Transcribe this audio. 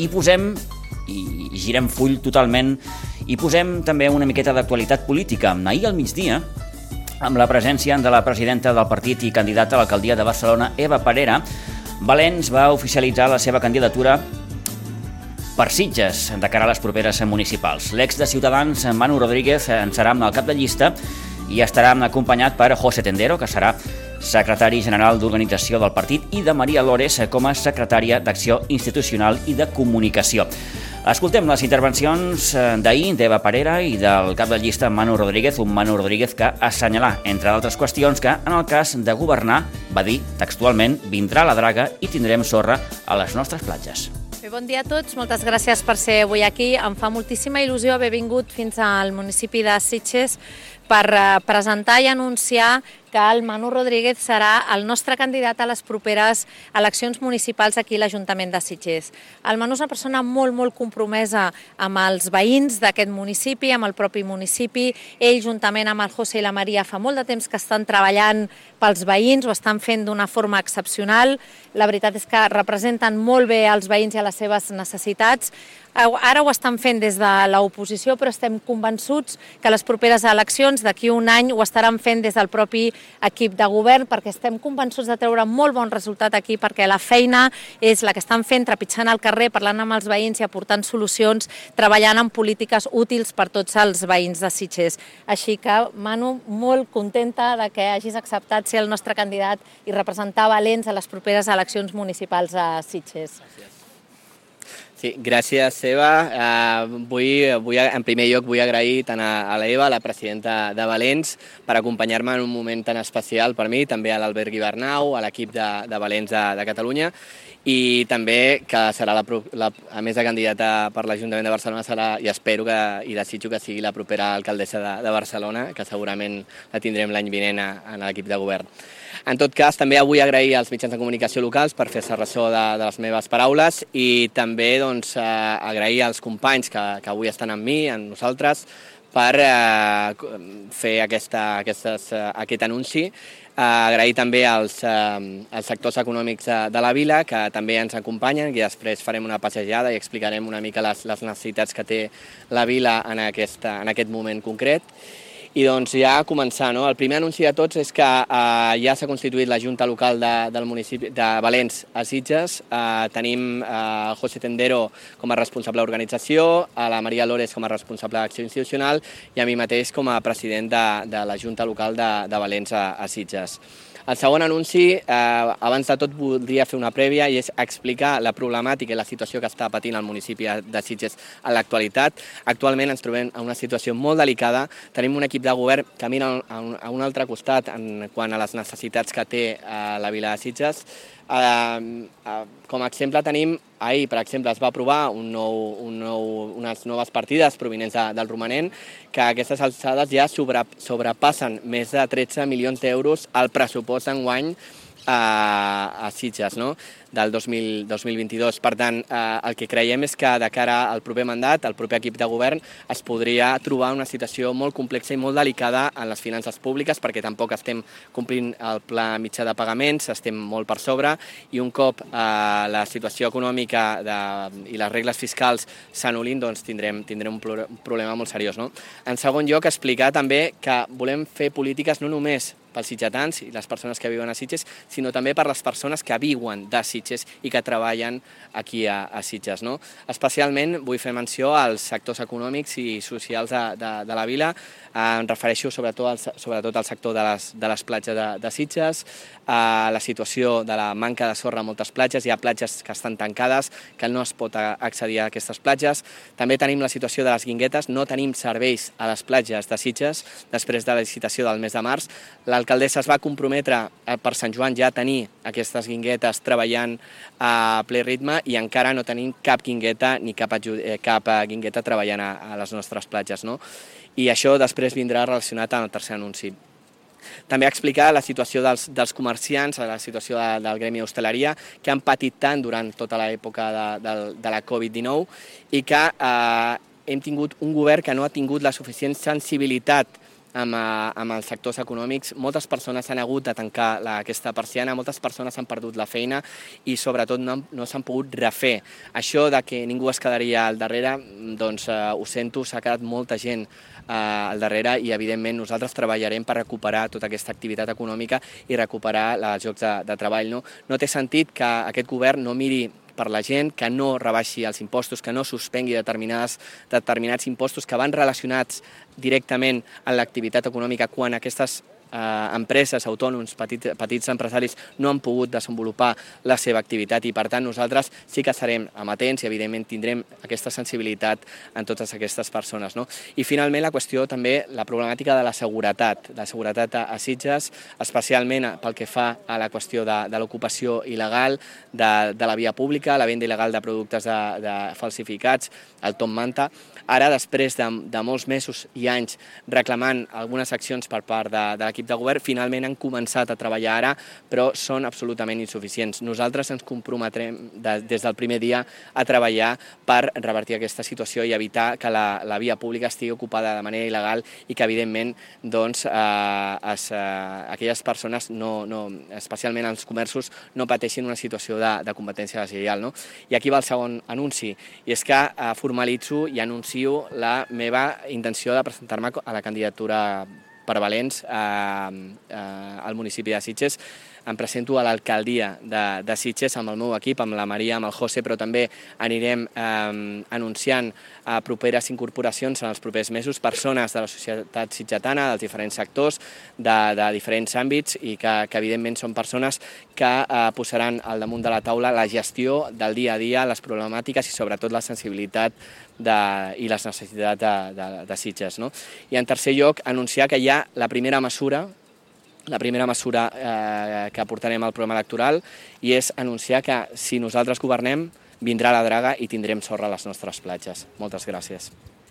i posem i girem full totalment i posem també una miqueta d'actualitat política. Ahir al migdia, amb la presència de la presidenta del partit i candidata a l'alcaldia de Barcelona, Eva Parera, Valens va oficialitzar la seva candidatura per Sitges de cara a les properes municipals. L'ex de Ciutadans, Manu Rodríguez, en serà el cap de llista i estarà acompanyat per José Tendero, que serà secretari general d'Organització del partit, i de Maria Lores com a secretària d'Acció Institucional i de Comunicació. Escoltem les intervencions eh, d'ahir d'Eva Parera i del cap de llista Manu Rodríguez, un Manu Rodríguez que assenyalà, entre d'altres qüestions, que en el cas de governar, va dir textualment, vindrà la draga i tindrem sorra a les nostres platges. Bé, bon dia a tots, moltes gràcies per ser avui aquí. Em fa moltíssima il·lusió haver vingut fins al municipi de Sitges per eh, presentar i anunciar que el Manu Rodríguez serà el nostre candidat a les properes eleccions municipals aquí a l'Ajuntament de Sitges. El Manu és una persona molt, molt compromesa amb els veïns d'aquest municipi, amb el propi municipi. Ell, juntament amb el José i la Maria, fa molt de temps que estan treballant pels veïns, ho estan fent d'una forma excepcional. La veritat és que representen molt bé els veïns i les seves necessitats. Ara ho estan fent des de l'oposició, però estem convençuts que les properes eleccions d'aquí un any ho estaran fent des del propi equip de govern, perquè estem convençuts de treure molt bon resultat aquí, perquè la feina és la que estan fent, trepitjant al carrer, parlant amb els veïns i aportant solucions, treballant en polítiques útils per tots els veïns de Sitges. Així que, Manu, molt contenta de que hagis acceptat ser el nostre candidat i representar Valents a les properes eleccions municipals a Sitges. Gràcies. Sí, gràcies, Eva. Uh, vull, vull, en primer lloc vull agrair tant a, a l'Eva, la presidenta de Valents, per acompanyar-me en un moment tan especial per mi, també a l'Albert Guibernau, a l'equip de, de Valents de, de Catalunya, i també que serà la, la, a més de candidata per l'Ajuntament de Barcelona serà, i espero que, i desitjo que sigui la propera alcaldessa de, de Barcelona, que segurament la tindrem l'any vinent a, a l'equip de govern. En tot cas, també avui agrair als mitjans de comunicació locals per fer-se ressò de, de les meves paraules i també doncs, eh, agrair als companys que, que avui estan amb mi, amb nosaltres, per eh, fer aquesta, aquestes, eh, aquest anunci. Eh, agrair també als, eh, als sectors econòmics de, de la vila que també ens acompanyen i després farem una passejada i explicarem una mica les, les necessitats que té la vila en, aquesta, en aquest moment concret. I doncs ja començar, no? El primer anunci de tots és que eh, ja s'ha constituït la Junta Local de, del municipi de Valens a Sitges. Eh, tenim eh, José Tendero com a responsable d'organització, a la Maria Lores com a responsable d'acció institucional i a mi mateix com a president de, de la Junta Local de, de Valens a, a Sitges. El segon anunci, eh, abans de tot, voldria fer una prèvia i és explicar la problemàtica i la situació que està patint el municipi de Sitges en l'actualitat. Actualment ens trobem en una situació molt delicada. Tenim un equip de govern que mira a un, a un altre costat en quant a les necessitats que té eh, la vila de Sitges. Eh, eh, com a exemple tenim, ahir per exemple es va aprovar un nou, un nou, unes noves partides provinents de, del romanent que aquestes alçades ja sobre, sobrepassen més de 13 milions d'euros al pressupost d'enguany a, a Sitges no? del 2000, 2022. Per tant, eh, el que creiem és que de cara al proper mandat, al proper equip de govern, es podria trobar una situació molt complexa i molt delicada en les finances públiques perquè tampoc estem complint el pla mitjà de pagaments, estem molt per sobre i un cop eh, la situació econòmica de, i les regles fiscals s'anulin, doncs tindrem, tindrem un, un problema molt seriós. No? En segon lloc, explicar també que volem fer polítiques no només pels sitgetans i les persones que viuen a Sitges, sinó també per les persones que viuen de Sitges i que treballen aquí a, a Sitges. No? Especialment vull fer menció als sectors econòmics i socials de, de, de la vila, em refereixo sobretot al, sobretot al sector de les, de les platges de, de Sitges, a la situació de la manca de sorra a moltes platges, hi ha platges que estan tancades, que no es pot accedir a aquestes platges. També tenim la situació de les guinguetes, no tenim serveis a les platges de Sitges després de la licitació del mes de març. L'alcaldessa es va comprometre eh, per Sant Joan ja a tenir aquestes guinguetes treballant a ple ritme i encara no tenim cap guingueta ni cap, eh, cap eh, guingueta treballant a, a les nostres platges. No? i això després vindrà relacionat amb el tercer anunci. També explicar la situació dels, dels comerciants, la situació de, del gremi d'hostaleria, que han patit tant durant tota l'època de, de, de la Covid-19 i que eh, hem tingut un govern que no ha tingut la suficient sensibilitat amb, eh, amb els sectors econòmics. Moltes persones han hagut de tancar la, aquesta persiana, moltes persones han perdut la feina i sobretot no, no s'han pogut refer. Això de que ningú es quedaria al darrere, doncs eh, ho sento, s'ha quedat molta gent eh, al darrere i evidentment nosaltres treballarem per recuperar tota aquesta activitat econòmica i recuperar els jocs de, de treball. No? no té sentit que aquest govern no miri per la gent, que no rebaixi els impostos, que no suspengui determinats, determinats impostos que van relacionats directament amb l'activitat econòmica quan aquestes eh, empreses, autònoms, petits, petits empresaris no han pogut desenvolupar la seva activitat i per tant nosaltres sí que serem amatents i evidentment tindrem aquesta sensibilitat en totes aquestes persones. No? I finalment la qüestió també, la problemàtica de la seguretat, la seguretat a, a Sitges, especialment pel que fa a la qüestió de, de l'ocupació il·legal, de, de la via pública, la venda il·legal de productes de, de falsificats, el Tom Manta. Ara, després de, de molts mesos i anys reclamant algunes accions per part de, de l'equip l'equip de govern finalment han començat a treballar ara, però són absolutament insuficients. Nosaltres ens comprometrem de, des del primer dia a treballar per revertir aquesta situació i evitar que la, la via pública estigui ocupada de manera il·legal i que, evidentment, doncs, eh, es, eh, aquelles persones, no, no, especialment els comerços, no pateixin una situació de, de competència deslleial. No? I aquí va el segon anunci, i és que eh, formalitzo i anuncio la meva intenció de presentar-me a la candidatura per Valents eh, eh, al municipi de Sitges. Em presento a l'alcaldia de, de Sitges amb el meu equip, amb la Maria, amb el José, però també anirem eh, anunciant eh, properes incorporacions en els propers mesos, persones de la societat sitgetana, dels diferents sectors, de, de diferents àmbits i que, que evidentment són persones que eh, posaran al damunt de la taula la gestió del dia a dia, les problemàtiques i sobretot la sensibilitat de, i les necessitats de, de, de Sitges. No? I en tercer lloc, anunciar que hi ha la primera mesura la primera mesura eh, que aportarem al programa electoral i és anunciar que si nosaltres governem vindrà la draga i tindrem sorra a les nostres platges. Moltes gràcies.